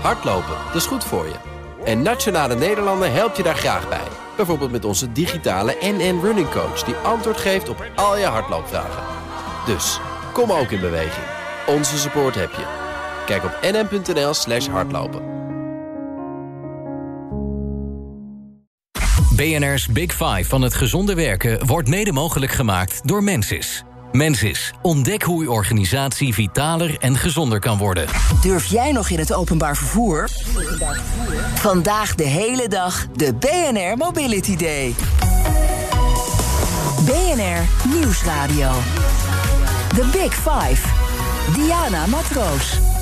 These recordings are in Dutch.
Hardlopen, dat is goed voor je. En Nationale Nederlanden helpt je daar graag bij. Bijvoorbeeld met onze digitale NN Running Coach... die antwoord geeft op al je hardloopvragen. Dus, kom ook in beweging. Onze support heb je. Kijk op nn.nl slash hardlopen. BNR's Big Five van het gezonde werken... wordt mede mogelijk gemaakt door Mensis... Mensis, ontdek hoe uw organisatie vitaler en gezonder kan worden. Durf jij nog in het openbaar vervoer? Vandaag de hele dag de BNR Mobility Day. BNR Nieuwsradio. The Big Five. Diana Matroos.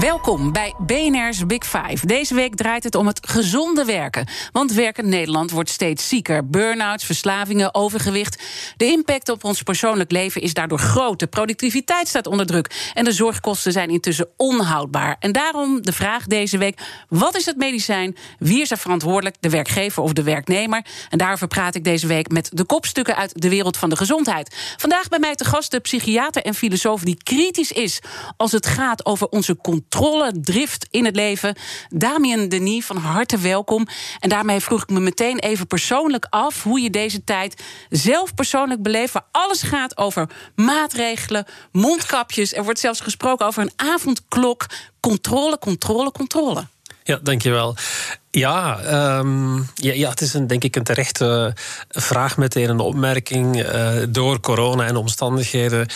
Welkom bij BNR's Big Five. Deze week draait het om het gezonde werken. Want werkend Nederland wordt steeds zieker. Burn-outs, verslavingen, overgewicht. De impact op ons persoonlijk leven is daardoor groot. De productiviteit staat onder druk. En de zorgkosten zijn intussen onhoudbaar. En daarom de vraag deze week: wat is het medicijn? Wie is er verantwoordelijk, de werkgever of de werknemer? En daarover praat ik deze week met de kopstukken uit de wereld van de gezondheid. Vandaag bij mij te gast de psychiater en filosoof die kritisch is als het gaat over onze drift in het leven. Damien Denis, van harte welkom. En daarmee vroeg ik me meteen even persoonlijk af hoe je deze tijd zelf persoonlijk beleeft. Waar alles gaat over maatregelen, mondkapjes. Er wordt zelfs gesproken over een avondklok. Controle, controle, controle. Ja, dankjewel. Ja, um, ja, ja, het is een, denk ik een terechte vraag meteen een opmerking. Uh, door corona en omstandigheden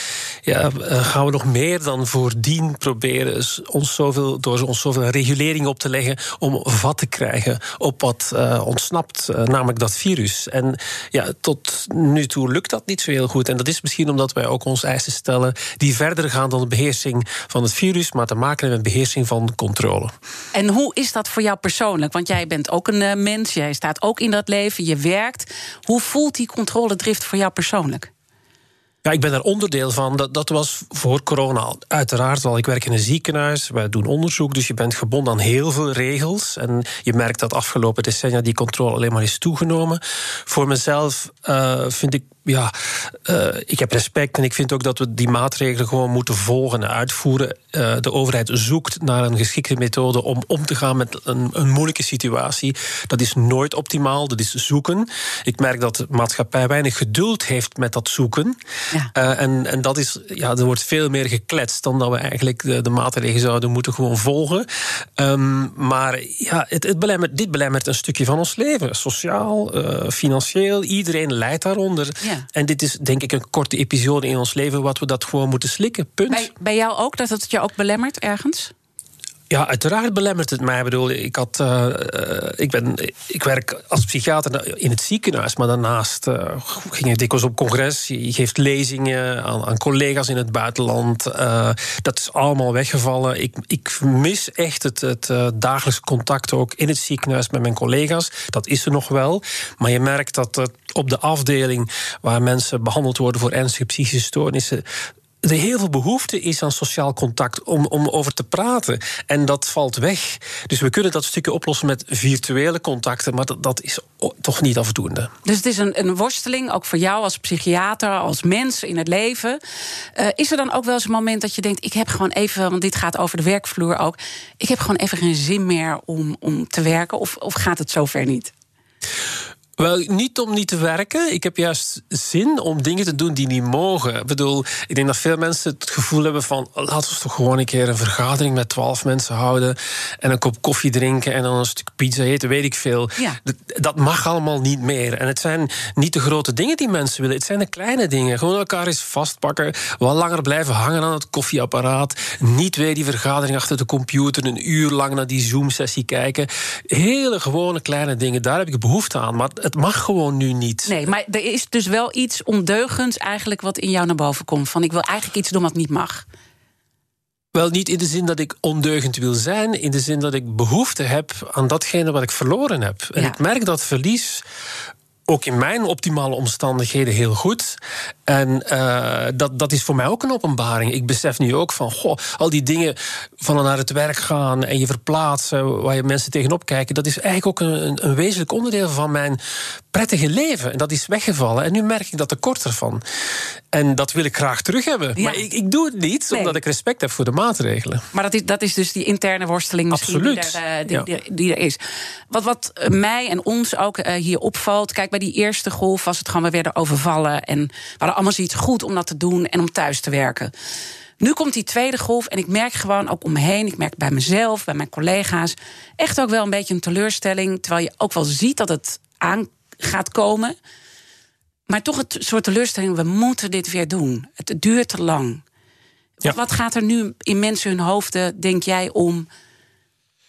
ja, uh, gaan we nog meer dan voordien proberen ons zoveel, door ons zoveel regulering op te leggen om vat te krijgen op wat ontsnapt, namelijk dat virus. En ja, tot nu toe lukt dat niet zo heel goed. En dat is misschien omdat wij ook ons eisen stellen die verder gaan dan de beheersing van het virus, maar te maken hebben met beheersing van controle. En hoe is dat voor jou persoonlijk? Want jij bent ook een uh, mens, jij staat ook in dat leven, je werkt. Hoe voelt die controledrift voor jou persoonlijk? Ja, ik ben er onderdeel van. Dat, dat was voor corona uiteraard al. Ik werk in een ziekenhuis, wij doen onderzoek, dus je bent gebonden aan heel veel regels. En je merkt dat afgelopen decennia die controle alleen maar is toegenomen. Voor mezelf uh, vind ik ja, uh, ik heb respect en ik vind ook dat we die maatregelen gewoon moeten volgen en uitvoeren. Uh, de overheid zoekt naar een geschikte methode om om te gaan met een, een, moeilijke situatie. Dat is nooit optimaal, dat is zoeken. Ik merk dat de maatschappij weinig geduld heeft met dat zoeken. Ja. Uh, en, en dat is, ja, er wordt veel meer gekletst dan dat we eigenlijk de, de maatregelen zouden moeten gewoon volgen. Um, maar ja, het, het belemmert, dit belemmert een stukje van ons leven. Sociaal, financieel, iedereen leidt daaronder. Ja. En dit is denk ik een korte episode in ons leven wat we dat gewoon moeten slikken. Punt. Bij, bij jou ook, dat het je ook belemmert ergens? Ja, uiteraard belemmert het mij. Ik bedoel, ik, had, uh, ik, ben, ik werk als psychiater in het ziekenhuis, maar daarnaast uh, ging ik dikwijls op congres. Je geeft lezingen aan, aan collega's in het buitenland. Dat is allemaal weggevallen. Ik, ik mis echt het, het dagelijkse contact ook in het ziekenhuis met mijn collega's. Dat is er nog wel. Maar je merkt dat op de afdeling waar mensen behandeld worden voor ernstige psychische stoornissen, er heel veel behoefte is aan sociaal contact om, om over te praten. En dat valt weg. Dus we kunnen dat stukje oplossen met virtuele contacten, maar dat, dat is toch niet afdoende. Dus het is een, een worsteling, ook voor jou als psychiater, als mens in het leven. Uh, is er dan ook wel eens een moment dat je denkt: ik heb gewoon even, want dit gaat over de werkvloer ook, ik heb gewoon even geen zin meer om, om te werken? Of, of gaat het zover niet? Wel, niet om niet te werken. Ik heb juist zin om dingen te doen die niet mogen. Ik bedoel, ik denk dat veel mensen het gevoel hebben van... laten we toch gewoon een keer een vergadering met twaalf mensen houden... en een kop koffie drinken en dan een stuk pizza eten, weet ik veel. Ja. Dat mag allemaal niet meer. En het zijn niet de grote dingen die mensen willen. Het zijn de kleine dingen. Gewoon elkaar eens vastpakken. Wat langer blijven hangen aan het koffieapparaat. Niet weer die vergadering achter de computer... een uur lang naar die Zoom-sessie kijken. Hele gewone kleine dingen, daar heb ik behoefte aan. Maar het mag gewoon nu niet. Nee, maar er is dus wel iets ondeugends eigenlijk wat in jou naar boven komt. Van ik wil eigenlijk iets doen wat niet mag. Wel, niet in de zin dat ik ondeugend wil zijn, in de zin dat ik behoefte heb aan datgene wat ik verloren heb. En ik merk dat verlies ook in mijn optimale omstandigheden heel goed. En uh, dat, dat is voor mij ook een openbaring. Ik besef nu ook van, goh, al die dingen van naar het werk gaan en je verplaatsen, waar je mensen tegenop kijken, dat is eigenlijk ook een, een wezenlijk onderdeel van mijn prettige leven. En dat is weggevallen. En nu merk ik dat tekort ervan. En dat wil ik graag terug hebben. Maar ik, ik doe het niet, omdat ik respect heb voor de maatregelen. Maar dat is, dat is dus die interne worsteling misschien die er, uh, die, die, er, is. Wat, wat mij en ons ook uh, hier opvalt... kijk, bij die eerste golf was het gewoon... we werden overvallen en we hadden allemaal zoiets goed om dat te doen... en om thuis te werken. Nu komt die tweede golf en ik merk gewoon ook om me heen... ik merk bij mezelf, bij mijn collega's... echt ook wel een beetje een teleurstelling... terwijl je ook wel ziet dat het aan gaat komen. Maar toch het soort teleurstelling, we moeten dit weer doen. Het duurt te lang. Ja. Wat gaat er nu in mensen hun hoofden, denk jij, om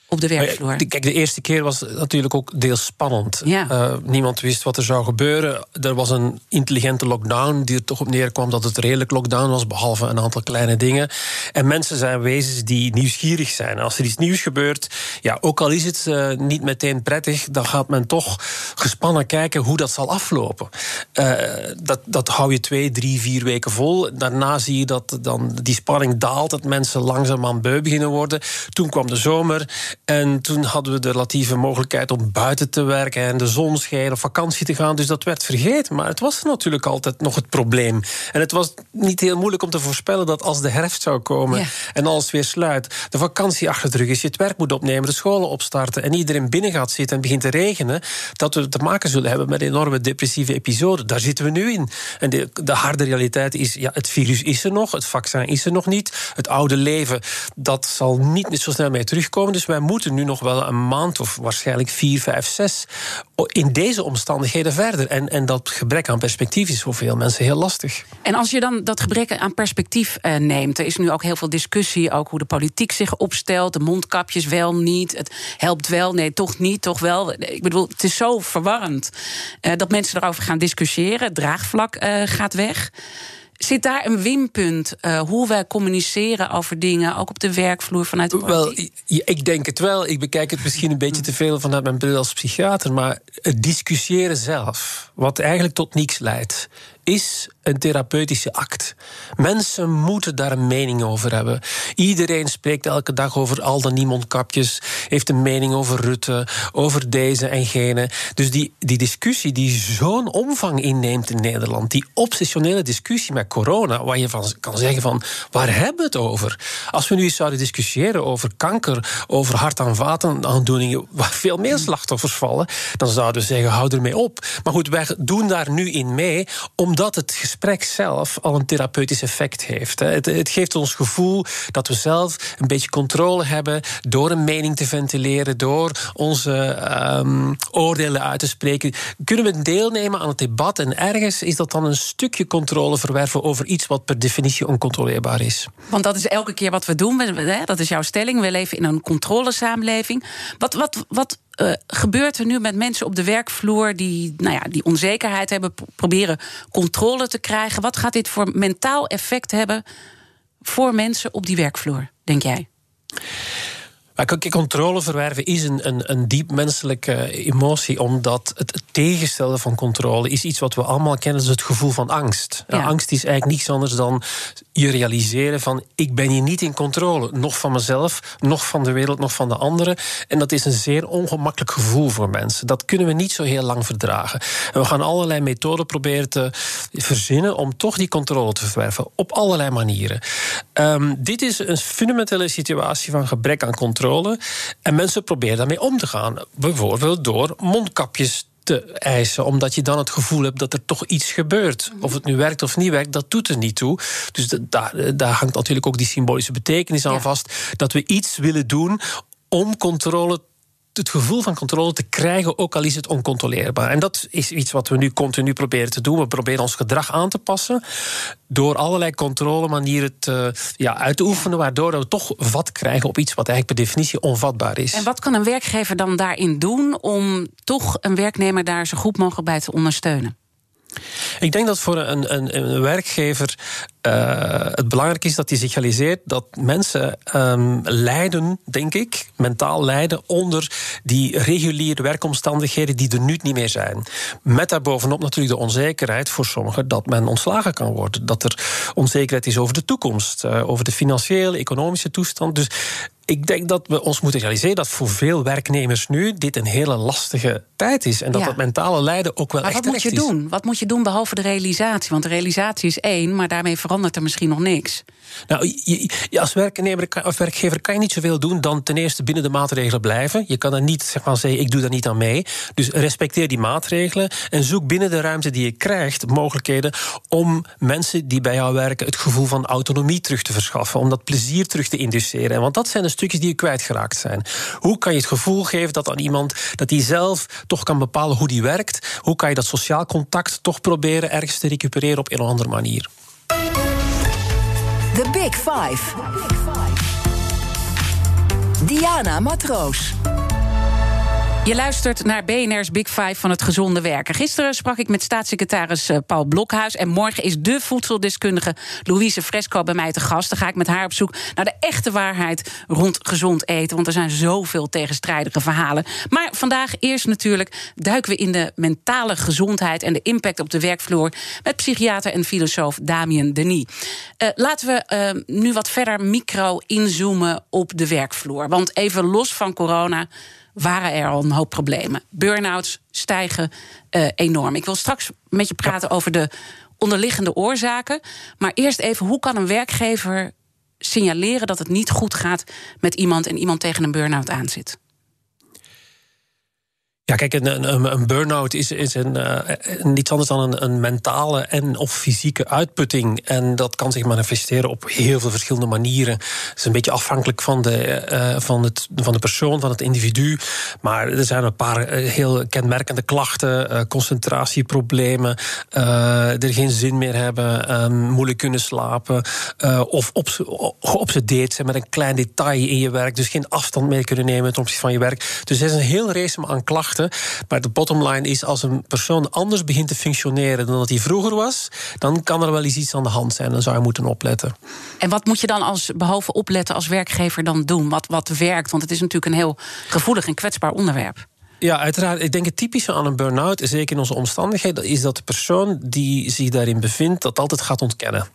op de werkvloer. Kijk, de eerste keer was natuurlijk ook deels spannend. Uh, niemand wist wat er zou gebeuren. Er was een intelligente lockdown die er toch op neerkwam dat het redelijk lockdown was, behalve een aantal kleine dingen. En mensen zijn wezens die nieuwsgierig zijn. Als er iets nieuws gebeurt, ja, ook al is het uh, niet meteen prettig, dan gaat men toch gespannen kijken hoe dat zal aflopen. Uh, dat, dat hou je twee, drie, vier weken vol. Daarna zie je dat dan die spanning daalt, dat mensen langzaamaan beu beginnen worden. Toen kwam de zomer. En toen hadden we de relatieve mogelijkheid om buiten te werken en de zon schijnen, op vakantie te gaan. Dus dat werd vergeten. Maar het was natuurlijk altijd nog het probleem. En het was niet heel moeilijk om te voorspellen dat als de herfst zou komen en alles weer sluit, de vakantie achter de rug is, je het werk moet opnemen, de scholen opstarten en iedereen binnen gaat zitten en begint te regenen, dat we te maken zullen hebben met enorme depressieve episoden. Daar zitten we nu in. En de, de harde realiteit is, ja, het virus is er nog, het vaccin is er nog niet. Het oude leven, dat zal niet zo snel mee terugkomen. Dus wij moeten nu nog wel een maand of waarschijnlijk vier, vijf, zes in deze omstandigheden verder. En, en dat gebrek aan perspectief is voor veel mensen heel lastig. En als je dan dat gebrek aan perspectief eh, neemt, er is nu ook heel veel discussie, ook hoe de politiek zich opstelt, de mondkapjes wel niet, het helpt wel, nee, toch niet, toch wel. Ik bedoel, het is zo verwarrend uh, dat mensen erover gaan discussiëren. Het draagvlak uh, gaat weg. Zit daar een winpunt? Uh, hoe wij communiceren over dingen, ook op de werkvloer vanuit de Wel, ik denk het wel. Ik bekijk het misschien een beetje te veel vanuit mijn bril als psychiater. Maar het discussiëren zelf, wat eigenlijk tot niets leidt, is een therapeutische act. Mensen moeten daar een mening over hebben. Iedereen spreekt elke dag over al dan niemand kapjes, heeft een mening over Rutte, over deze en gene. Dus die, die discussie die zo'n omvang inneemt in Nederland, die obsessionele discussie met corona, waar je van kan zeggen van waar hebben we het over? Als we nu zouden discussiëren over kanker, over hart- en vaataandoeningen, waar veel meer slachtoffers vallen, dan zouden we zeggen hou ermee op. Maar goed, wij doen daar nu in mee, omdat het gesprek zelf al een therapeutisch effect heeft. Het, het geeft ons gevoel dat we zelf een beetje controle hebben door een mening te ventileren, door onze um, oordelen uit te spreken. Kunnen we deelnemen aan het debat en ergens is dat dan een stukje controle verwerven over iets wat per definitie oncontroleerbaar is. Want dat is elke keer wat we doen, dat is jouw stelling. We leven in een controlesamenleving. Wat, wat, wat uh, gebeurt er nu met mensen op de werkvloer die, nou ja, die onzekerheid hebben, proberen controle te krijgen? Wat gaat dit voor mentaal effect hebben voor mensen op die werkvloer, denk jij? Controle verwerven is een, een, een diep menselijke emotie, omdat het, tegenstelde van controle is iets wat we allemaal kennen, dus het gevoel van angst. Angst is eigenlijk niets anders dan je realiseren van ik ben hier niet in controle, nog van mezelf, nog van de wereld, nog van de anderen. En dat is een zeer ongemakkelijk gevoel voor mensen. Dat kunnen we niet zo heel lang verdragen. En we gaan allerlei methoden proberen te verzinnen om toch die controle te verwerven, op allerlei manieren. Um, dit is een fundamentele situatie van gebrek aan controle en mensen proberen daarmee om te gaan. Bijvoorbeeld door mondkapjes te eisen, omdat je dan het gevoel hebt dat er toch iets gebeurt. Of het nu werkt of niet werkt, dat doet er niet toe. Dus daar, daar hangt natuurlijk ook die symbolische betekenis aan vast. Dat we iets willen doen om controle het gevoel van controle te krijgen, ook al is het oncontroleerbaar. En dat is iets wat we nu continu proberen te doen. We proberen ons gedrag aan te passen door allerlei controlemanieren te, ja, uit te oefenen, waardoor we toch vat krijgen op iets wat eigenlijk per definitie onvatbaar is. En wat kan een werkgever dan daarin doen om toch een werknemer daar zo goed mogelijk bij te ondersteunen? Ik denk dat voor een, een, een werkgever uh, het belangrijk is dat hij zich realiseert dat mensen um, lijden, denk ik, mentaal lijden onder die reguliere werkomstandigheden die er nu niet meer zijn. Met daarbovenop natuurlijk de onzekerheid voor sommigen dat men ontslagen kan worden. Dat er onzekerheid is over de toekomst, uh, over de financiële, economische toestand. Dus ik denk dat we ons moeten realiseren dat voor veel werknemers nu dit een hele lastige tijd is. En dat Ja. het mentale lijden ook wel Maar echt wat moet je is. doen? Wat moet je doen behalve de realisatie? Want de realisatie is één, maar daarmee verandert er misschien nog niks. Nou, je, je- als werknemer of werkgever kan je niet zoveel doen dan ten eerste binnen de maatregelen blijven. Je kan er niet zeg maar, zeggen, ik doe daar niet aan mee. Dus respecteer die maatregelen en zoek binnen de ruimte die je krijgt mogelijkheden om mensen die bij jou werken het gevoel van autonomie terug te verschaffen. Om dat plezier terug te induceren. Want dat zijn de stukjes die je kwijtgeraakt zijn. Hoe kan je het gevoel geven dat aan iemand dat hij zelf toch kan bepalen hoe die werkt? Hoe kan je dat sociaal contact toch proberen ergens te recupereren op een of andere manier? The Big Five. Diana Matroos. Je luistert naar BNR's Big Five van het gezonde werken. Gisteren sprak ik met staatssecretaris eh, Paul Blokhuis. En morgen is de voedseldeskundige Louise Fresco bij mij te gast. Dan ga ik met haar op zoek naar de echte waarheid rond gezond eten. Want er zijn zoveel tegenstrijdige verhalen. Maar vandaag eerst natuurlijk duiken we in de mentale gezondheid... en de impact op de werkvloer met psychiater en filosoof Damien Denis. Eh, laten we eh, nu wat verder micro inzoomen op de werkvloer. Want even los van corona waren er al een hoop problemen. Burn-outs stijgen eh, enorm. Ik wil straks met je praten over de onderliggende oorzaken. Maar eerst even, hoe kan een werkgever signaleren dat het niet goed gaat met iemand en iemand tegen een burn-out aanzit? Ja, kijk, een, een, een burn-out is, is een, eh, niets anders dan een, een mentale en of fysieke uitputting. En dat kan zich manifesteren op heel veel verschillende manieren. Het is een beetje afhankelijk van de, eh, van, het, van de persoon, van het individu. Maar er zijn een paar eh, heel kenmerkende klachten: eh, concentratieproblemen, eh, er geen zin meer hebben, eh, moeilijk kunnen slapen, eh, of obs- geobsedeerd zijn met een klein detail in je werk. Dus geen afstand meer kunnen nemen ten opzichte van je werk. Dus er is een heel race aan klachten. Maar de bottom line is: als een persoon anders begint te functioneren dan dat hij vroeger was, dan kan er wel eens iets aan de hand zijn. Dan zou je moeten opletten. En wat moet je dan als, behalve opletten als werkgever dan doen? Wat, wat werkt? Want het is natuurlijk een heel gevoelig en kwetsbaar onderwerp. Ja, uiteraard. Ik denk het typische aan een burn-out, zeker in onze omstandigheden, is dat de persoon die zich daarin bevindt dat altijd gaat ontkennen.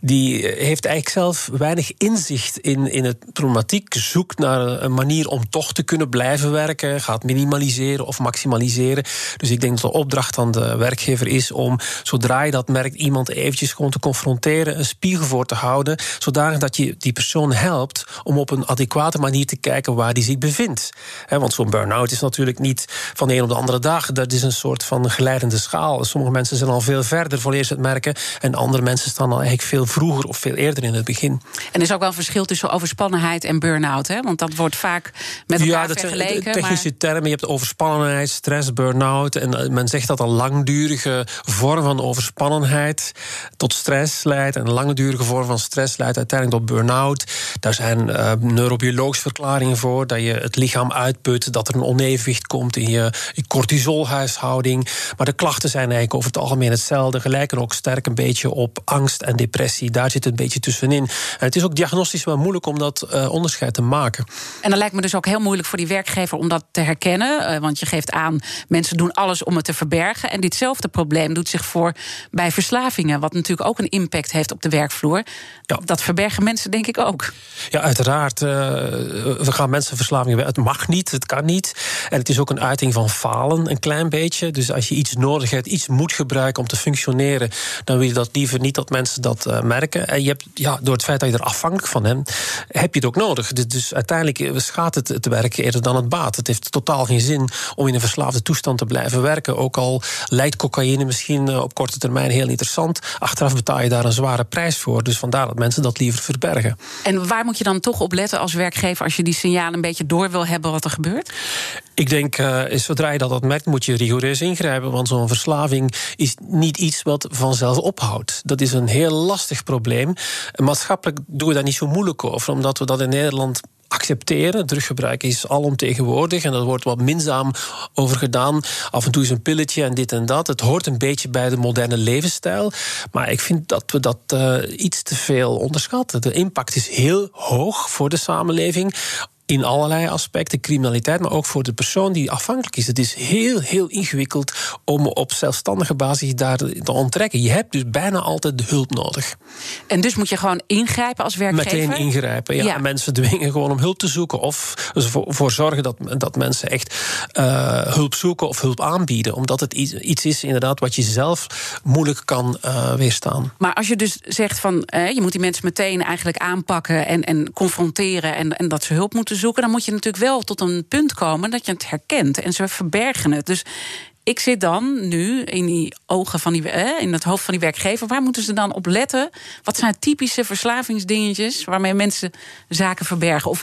Die heeft eigenlijk zelf weinig inzicht in, in het problematiek, zoekt naar een manier om toch te kunnen blijven werken, gaat minimaliseren of maximaliseren. Dus ik denk dat de opdracht aan de werkgever is om, zodra je dat merkt, iemand eventjes gewoon te confronteren, een spiegel voor te houden, zodanig dat je die persoon helpt om op een adequate manier te kijken waar die zich bevindt. Want zo'n burn-out is natuurlijk niet van de een op de andere dag. Dat is een soort van geleidende schaal. Sommige mensen zijn al veel verder voor eerst het merken, en andere mensen staan al eigenlijk veel vroeger of veel eerder in het begin. En er is ook wel een verschil tussen overspannenheid en burn-out. Hè? Want dat wordt vaak met elkaar ja, dat zijn vergeleken. technische maar- termen. Je hebt overspannenheid, stress, burn-out. En eh, men zegt dat een langdurige vorm van overspannenheid tot stress leidt. En een langdurige vorm van stress leidt uiteindelijk tot burn-out. Daar zijn eh, neurobiologische verklaringen voor. Dat je het lichaam uitput, dat er een onevenwicht komt in je, je cortisolhuishouding. Maar de klachten zijn eigenlijk over het algemeen hetzelfde. Gelijken ook sterk een beetje op angst en depressie. Daar zit het een beetje tussenin. En het is ook diagnostisch wel moeilijk om dat eh, onderscheid te maken. En dan lijkt me dus ook heel moeilijk voor die werkgever om dat te herkennen. eh, Want je geeft aan, mensen doen alles om het te verbergen. En ditzelfde probleem doet zich voor bij verslavingen. Wat natuurlijk ook een impact heeft op de werkvloer. Ja. Dat verbergen mensen denk ik ook. Ja, uiteraard. eh, we gaan mensenverslavingen. Het mag niet, het kan niet. En het is ook een uiting van falen, een klein beetje. Dus als je iets nodig hebt, iets moet gebruiken om te functioneren, dan wil je dat liever niet dat mensen dat eh, merken. En je hebt, ja, door het feit dat je er afhankelijk van bent, heb je het ook nodig. Dus, dus uiteindelijk eh, schaadt het het werken eerder dan het baat. Het heeft totaal geen zin om in een verslaafde toestand te blijven werken. Ook al lijkt cocaïne misschien eh, op korte termijn heel interessant. Achteraf betaal je daar een zware prijs voor. Dus vandaar dat mensen dat liever verbergen. En waar moet je dan toch op letten als werkgever als je die signalen een beetje door wil hebben wat er gebeurt? Ik denk, eh, zodra je dat, dat merkt, moet je rigoureus ingrijpen. Want zo'n verslaving is niet iets wat vanzelf ophoudt. Dat is een heel lastig probleem. Maatschappelijk doen we daar niet zo moeilijk over, omdat we dat in Nederland accepteren. Druggebruik is alomtegenwoordig en dat wordt wat minzaam over gedaan. Af en toe is een pilletje en dit en dat. Het hoort een beetje bij de moderne levensstijl. Maar ik vind dat we dat eh, iets te veel onderschatten. De impact is heel hoog voor de samenleving in allerlei aspecten, criminaliteit, maar ook voor de persoon die afhankelijk is. Het is heel, heel ingewikkeld om op zelfstandige basis daar te onttrekken. Je hebt dus bijna altijd de hulp nodig. En dus moet je gewoon ingrijpen als werkgever? Meteen ingrijpen, ja. Mensen dwingen gewoon om hulp te zoeken of ervoor zorgen dat, dat mensen echt uh, hulp zoeken of hulp aanbieden. Omdat het iets is inderdaad wat je zelf moeilijk kan uh, weerstaan. Maar als je dus zegt van eh, je moet die mensen meteen eigenlijk aanpakken en, en confronteren en, en dat ze hulp moeten zoeken, dan moet je natuurlijk wel tot een punt komen dat je het herkent. En ze verbergen het. Dus ik zit dan nu in die ogen van die, in het hoofd van die werkgever. Waar moeten ze dan op letten? Wat zijn typische verslavingsdingetjes waarmee mensen zaken verbergen? Of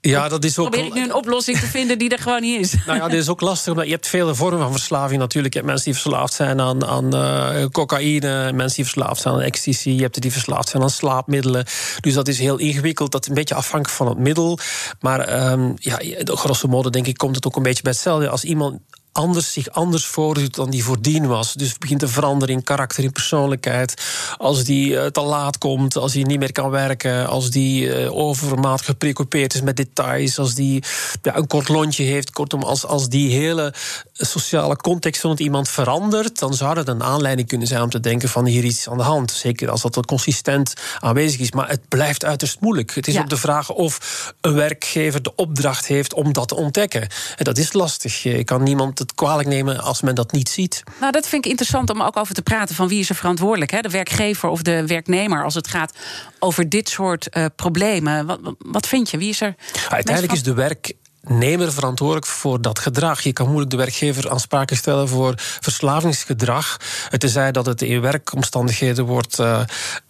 ja, dat is ook. Probeer ik nu een oplossing te vinden die er gewoon niet is? Nou ja, dit is ook lastig, omdat je hebt vele vormen van verslaving natuurlijk. Je hebt mensen die verslaafd zijn aan, aan uh, cocaïne, mensen die verslaafd zijn aan ecstasy, je hebt er die verslaafd zijn aan slaapmiddelen. Dus dat is heel ingewikkeld, dat is een beetje afhankelijk van het middel. Maar um, ja, grosso modo denk ik komt het ook een beetje bij hetzelfde. Als iemand anders, zich anders voordoet dan die voordien was. Dus begint te veranderen in karakter, in persoonlijkheid. Als die uh, te laat komt, als hij niet meer kan werken, als die uh, overmaat gepreoccupeerd is met details, als die ja, een kort lontje heeft. Kortom, als, als die hele sociale context van het iemand verandert, dan zou dat een aanleiding kunnen zijn om te denken van hier iets aan de hand. Zeker als dat consistent aanwezig is. Maar het blijft uiterst moeilijk. Het is ook de vraag of een werkgever de opdracht heeft om dat te ontdekken. En dat is lastig. Je kan niemand het kwalijk nemen als men dat niet ziet. Nou, dat vind ik interessant om ook over te praten. Van wie is er verantwoordelijk? Hè? De werkgever of de werknemer als het gaat over dit soort uh, problemen. Wat, wat vind je? Wie is er? Uiteindelijk is de werk nemer verantwoordelijk voor dat gedrag. Je kan moeilijk de werkgever aansprakelijk stellen voor verslavingsgedrag. Het is dat het in werkomstandigheden wordt uh,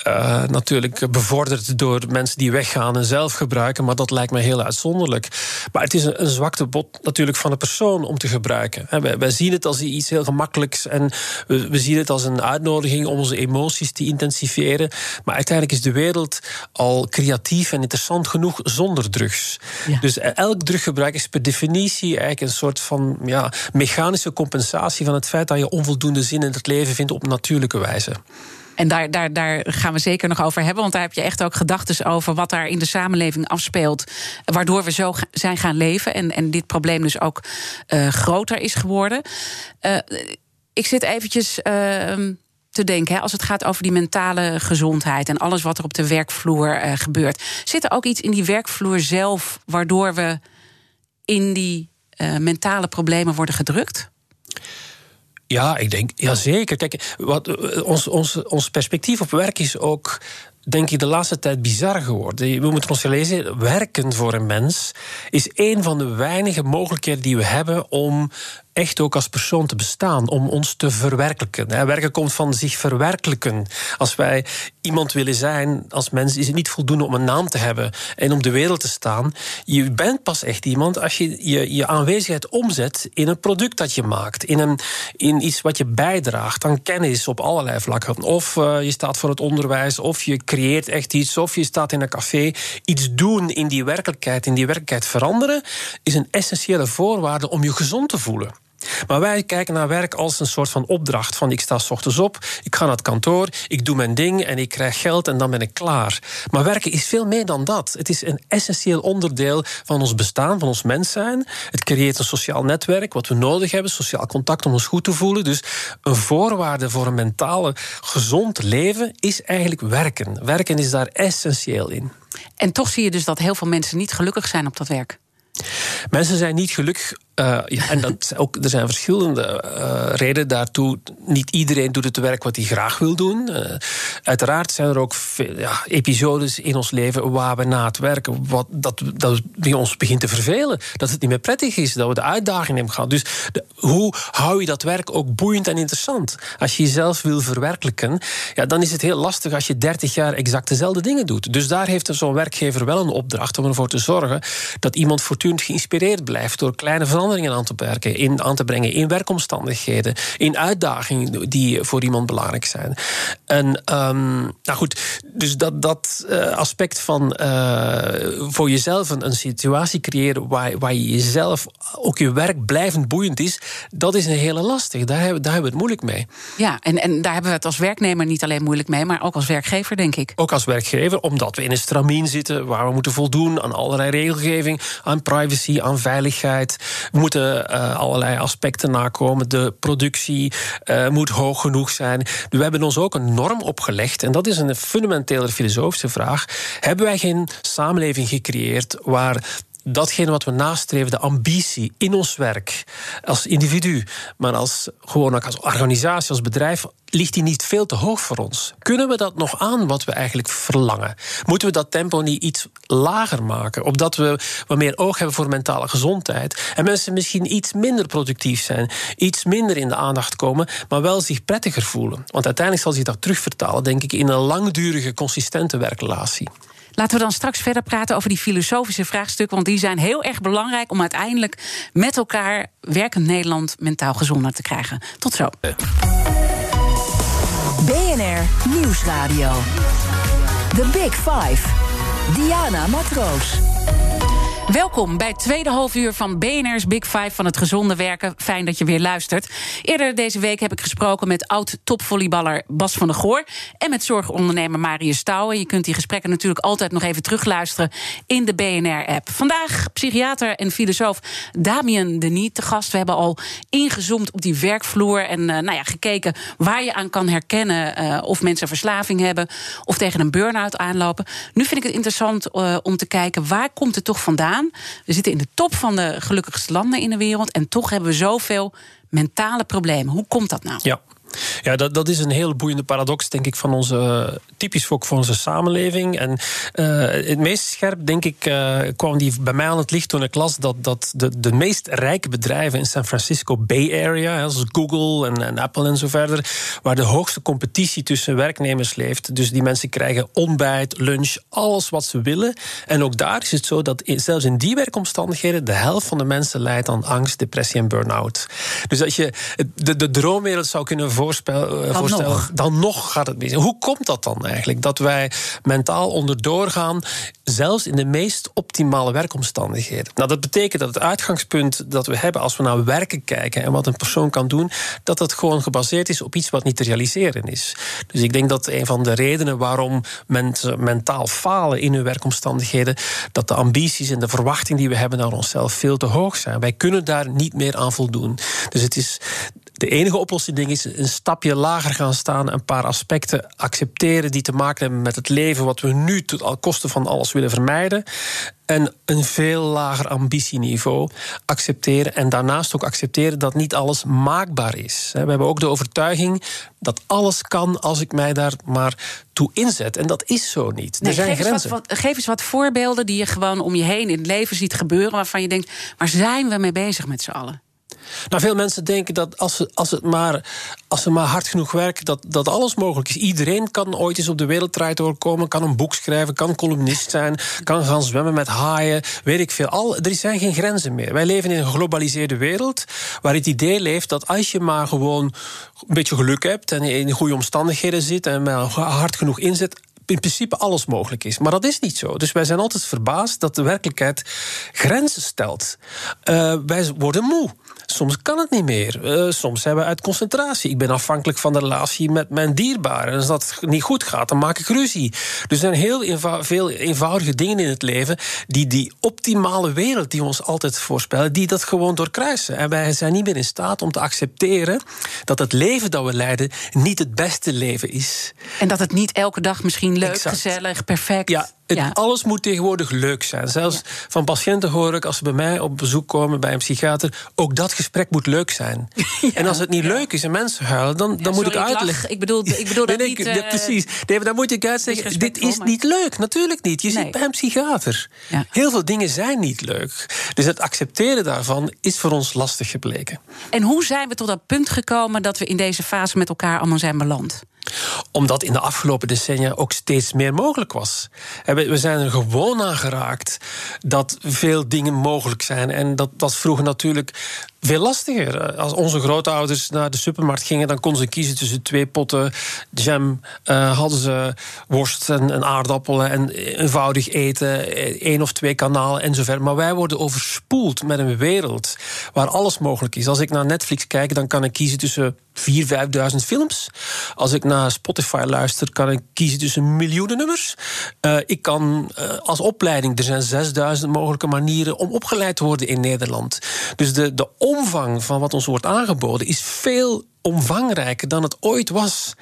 uh, natuurlijk bevorderd door mensen die weggaan en zelf gebruiken, maar dat lijkt me heel uitzonderlijk. Maar het is een, een zwakte bot natuurlijk van de persoon om te gebruiken. Wij, wij, zien het als iets heel gemakkelijks en we, we, zien het als een uitnodiging om onze emoties te intensiveren. Maar uiteindelijk is de wereld al creatief en interessant genoeg zonder drugs. Ja. Dus elk druggebruik is per definitie eigenlijk een soort van ja, mechanische compensatie van het feit dat je onvoldoende zin in het leven vindt op natuurlijke wijze. En daar, daar, daar gaan we zeker nog over hebben. Want daar heb je echt ook gedachten over wat daar in de samenleving afspeelt. Waardoor we zo zijn gaan leven. En, en dit probleem dus ook uh, groter is geworden. Uh, ik zit eventjes. Uh, te denken. Hè, als het gaat over die mentale gezondheid en alles wat er op de werkvloer uh, gebeurt. Zit er ook iets in die werkvloer zelf waardoor we in die uh, mentale problemen worden gedrukt? Ja, ik denk, ja zeker. Kijk, wat, eh, ons, ons, ons perspectief op werk is ook denk ik, de laatste tijd bizar geworden. We moeten ons lezen, werken voor een mens is een van de weinige mogelijkheden die we hebben om echt ook als persoon te bestaan, om ons te verwerkelijken. Werken komt van zich verwerkelijken. Als wij iemand willen zijn als mens, is het niet voldoende om een naam te hebben en om de wereld te staan. Je bent pas echt iemand als je je, je aanwezigheid omzet in een product dat je maakt, in, een, in iets wat je bijdraagt aan kennis op allerlei vlakken. Of uh, je staat voor het onderwijs, of je creëert echt iets, of je staat in een café. Iets doen in die werkelijkheid, in die werkelijkheid veranderen, is een essentiële voorwaarde om je gezond te voelen. Maar wij kijken naar werk als een soort van opdracht. Van ik sta s ochtends op, ik ga naar het kantoor, ik doe mijn ding en ik krijg geld en dan ben ik klaar. Maar werken is veel meer dan dat. Het is een essentieel onderdeel van ons bestaan, van ons mens zijn. Het creëert een sociaal netwerk, wat we nodig hebben, sociaal contact om ons goed te voelen. Dus een voorwaarde voor een mentale gezond leven is eigenlijk werken. Werken is daar essentieel in. En toch zie je dus dat heel veel mensen niet gelukkig zijn op dat werk. Mensen zijn niet gelukkig uh, ja, en dat ook, er zijn verschillende uh, redenen daartoe. Niet iedereen doet het werk wat hij graag wil doen. Uh, uiteraard zijn er ook ja, episodes in ons leven waar we na het werken wat, dat, we ons begint te vervelen. Dat het niet meer prettig is, dat we de uitdaging hebben gehad. Dus hoe hou je dat werk ook boeiend en interessant? Als je jezelf wil verwerkelijken, ja, dan is het heel lastig als je 30 jaar exact dezelfde dingen doet. Dus daar heeft zo'n werkgever wel een opdracht om ervoor te zorgen dat iemand voortdurend geïnspireerd blijft door kleine veranderingen veranderingen aan te, werken, in, aan te brengen in werkomstandigheden, in uitdagingen die voor iemand belangrijk zijn. En um, nou goed, dus dat, dat uh, aspect van uh, voor jezelf een, een, situatie creëren waar, waar je jezelf, ook je werk blijvend boeiend is, dat is een hele lastig. Daar hebben, daar hebben we het moeilijk mee. Ja, en, en daar hebben we het als werknemer niet alleen moeilijk mee, maar ook als werkgever, denk ik. Ook als werkgever, omdat we in een stramien zitten waar we moeten voldoen aan allerlei regelgeving, aan privacy, aan veiligheid. We moeten uh, allerlei aspecten nakomen. De productie uh, moet hoog genoeg zijn. We hebben ons ook een norm opgelegd, en dat is een fundamentele filosofische vraag. Hebben wij geen samenleving gecreëerd waar datgene wat we nastreven, de ambitie in ons werk, als individu, maar als, gewoon ook als organisatie, als bedrijf, ligt die niet veel te hoog voor ons? Kunnen we dat nog aan wat we eigenlijk verlangen? Moeten we dat tempo niet iets lager maken, opdat we wat meer oog hebben voor mentale gezondheid en mensen misschien iets minder productief zijn, iets minder in de aandacht komen, maar wel zich prettiger voelen? Want uiteindelijk zal zich dat terugvertalen, denk ik, in een langdurige, consistente werkrelatie. Laten we dan straks verder praten over die filosofische vraagstukken. Want die zijn heel erg belangrijk om uiteindelijk met elkaar werkend Nederland mentaal gezonder te krijgen. Tot zo. BNR Nieuwsradio. The Big Five. Diana Matroos. Welkom bij het tweede halfuur van BNR's Big Five van het gezonde werken. Fijn dat je weer luistert. Eerder deze week heb ik gesproken met oud-topvolleyballer Bas van der Goor... en met zorgondernemer Marius Stouwen. Je kunt die gesprekken natuurlijk altijd nog even terugluisteren... in de BNR-app. Vandaag psychiater en filosoof Damien Denis te gast. We hebben al ingezoomd op die werkvloer... en uh, nou ja, gekeken waar je aan kan herkennen... Uh, of mensen verslaving hebben of tegen een burn-out aanlopen. Nu vind ik het interessant uh, om te kijken... waar komt het toch vandaan we zitten in de top van de gelukkigste landen in de wereld. En toch hebben we zoveel mentale problemen. Hoe komt dat nou? Ja. Ja, dat, dat is een heel boeiende paradox, denk ik, van onze, typisch ook voor onze samenleving. En uh, het meest scherp, denk ik, uh, kwam die bij mij aan het licht toen ik las dat, dat de, de meest rijke bedrijven in San Francisco Bay Area, zoals Google en, Apple en zo verder, waar de hoogste competitie tussen werknemers leeft. Dus die mensen krijgen ontbijt, lunch, alles wat ze willen. En ook daar is het zo dat zelfs in die werkomstandigheden de helft van de mensen lijdt aan angst, depressie en burn-out. Dus als je de, de droomwereld zou kunnen voorspel, uh, voorstellen, nog. dan nog gaat het mis. Hoe komt dat dan eigenlijk? Dat wij mentaal onderdoor gaan, zelfs in de meest optimale werkomstandigheden. Nou, dat betekent dat het uitgangspunt dat we hebben als we naar werken kijken en wat een persoon kan doen, dat dat gewoon gebaseerd is op iets wat niet te realiseren is. Dus ik denk dat een van de redenen waarom mensen mentaal falen in hun werkomstandigheden, dat de ambities en de verwachtingen die we hebben naar onszelf veel te hoog zijn. Wij kunnen daar niet meer aan voldoen. Dus het is de enige oplossing denk is een stapje lager gaan staan, een paar aspecten accepteren die te maken hebben met het leven wat we nu tot kosten van alles willen vermijden. En een veel lager ambitieniveau accepteren. En daarnaast ook accepteren dat niet alles maakbaar is. We hebben ook de overtuiging dat alles kan als ik mij daar maar toe inzet. En dat is zo niet. Nee, er zijn geef grenzen. Eens wat, geef eens wat voorbeelden die je gewoon om je heen in het leven ziet gebeuren. waarvan je denkt: waar zijn we mee bezig met z'n allen? Nou, veel mensen denken dat als ze, als het maar, als ze maar hard genoeg werken, dat, dat alles mogelijk is. Iedereen kan ooit eens op de wereldrijd komen, kan een boek schrijven, kan columnist zijn, kan gaan zwemmen met haaien, weet ik veel. Al, er zijn geen grenzen meer. Wij leven in een geglobaliseerde wereld waar het idee leeft dat als je maar gewoon een beetje geluk hebt en in goede omstandigheden zit en hard genoeg inzet, in principe alles mogelijk is. Maar dat is niet zo. Dus wij zijn altijd verbaasd dat de werkelijkheid grenzen stelt. Uh, wij worden moe. Soms kan het niet meer. Uh, soms zijn we uit concentratie. Ik ben afhankelijk van de relatie met mijn dierbaren. En als dat niet goed gaat, dan maak ik ruzie. Dus er zijn heel veel eenvoudige dingen in het leven die die optimale wereld die ons altijd voorspellen, die dat gewoon doorkruisen. En wij zijn niet meer in staat om te accepteren dat het leven dat we leiden niet het beste leven is. En dat het niet elke dag misschien leuk, exact. gezellig, perfect. Ja, het, ja. Alles moet tegenwoordig leuk zijn. Zelfs ja. van patiënten hoor ik als ze bij mij op bezoek komen bij een psychiater, ook dat gesprek moet leuk zijn. Ja, en als het niet leuk is en mensen huilen, dan, dan moet sorry, ik uitleggen. Ik, ik bedoel, ik bedoel dat nee, niet. Uh, precies. Nee, maar dan moet ik uitleggen. Dit is niet leuk. Natuurlijk niet. Je nee. zit bij een psychiater. Heel veel dingen zijn niet leuk. Dus het accepteren daarvan is voor ons lastig gebleken. En hoe zijn we tot dat punt gekomen dat we in deze fase met elkaar allemaal zijn beland? Omdat in de afgelopen decennia ook steeds meer mogelijk was. We zijn er gewoon aan geraakt dat veel dingen mogelijk zijn. En dat was vroeger natuurlijk veel lastiger. Als onze grootouders naar de supermarkt gingen, dan konden ze kiezen tussen twee potten jam. Uh, hadden ze worst en, en, aardappelen en eenvoudig eten, één of twee kanalen en zover. Maar wij worden overspoeld met een wereld waar alles mogelijk is. Als ik naar Netflix kijk, dan kan ik kiezen tussen 4.000, 5.000 films. Als ik naar Spotify luister, kan ik kiezen tussen miljoenen nummers. Uh, ik kan uh, als opleiding, er zijn 6.000 mogelijke manieren om opgeleid te worden in Nederland. Dus de, de omvang van wat ons wordt aangeboden is veel omvangrijker dan het ooit was.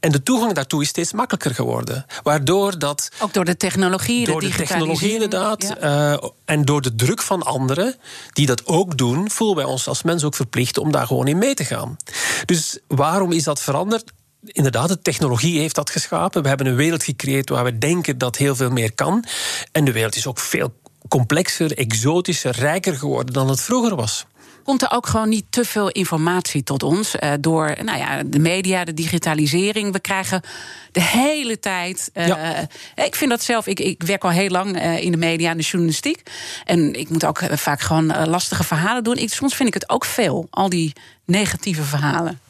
En de toegang daartoe is steeds makkelijker geworden. Waardoor dat. Ook door de technologie, door de, technologie inderdaad. Ja. Uh, en door de druk van anderen, die dat ook doen, voelen wij ons als mens ook verplicht om daar gewoon in mee te gaan. Dus waarom is dat veranderd? inderdaad, de technologie heeft dat geschapen. We hebben een wereld gecreëerd waar we denken dat heel veel meer kan. En de wereld is ook veel complexer, exotischer, rijker geworden dan het vroeger was komt er ook gewoon niet te veel informatie tot ons uh, door nou ja, de media, de digitalisering. We krijgen de hele tijd. Uh, ja. Ik vind dat zelf. Ik, ik werk al heel lang uh, in de media en de journalistiek. En ik moet ook vaak gewoon lastige verhalen doen. Ik, soms vind ik het ook veel, al die negatieve verhalen.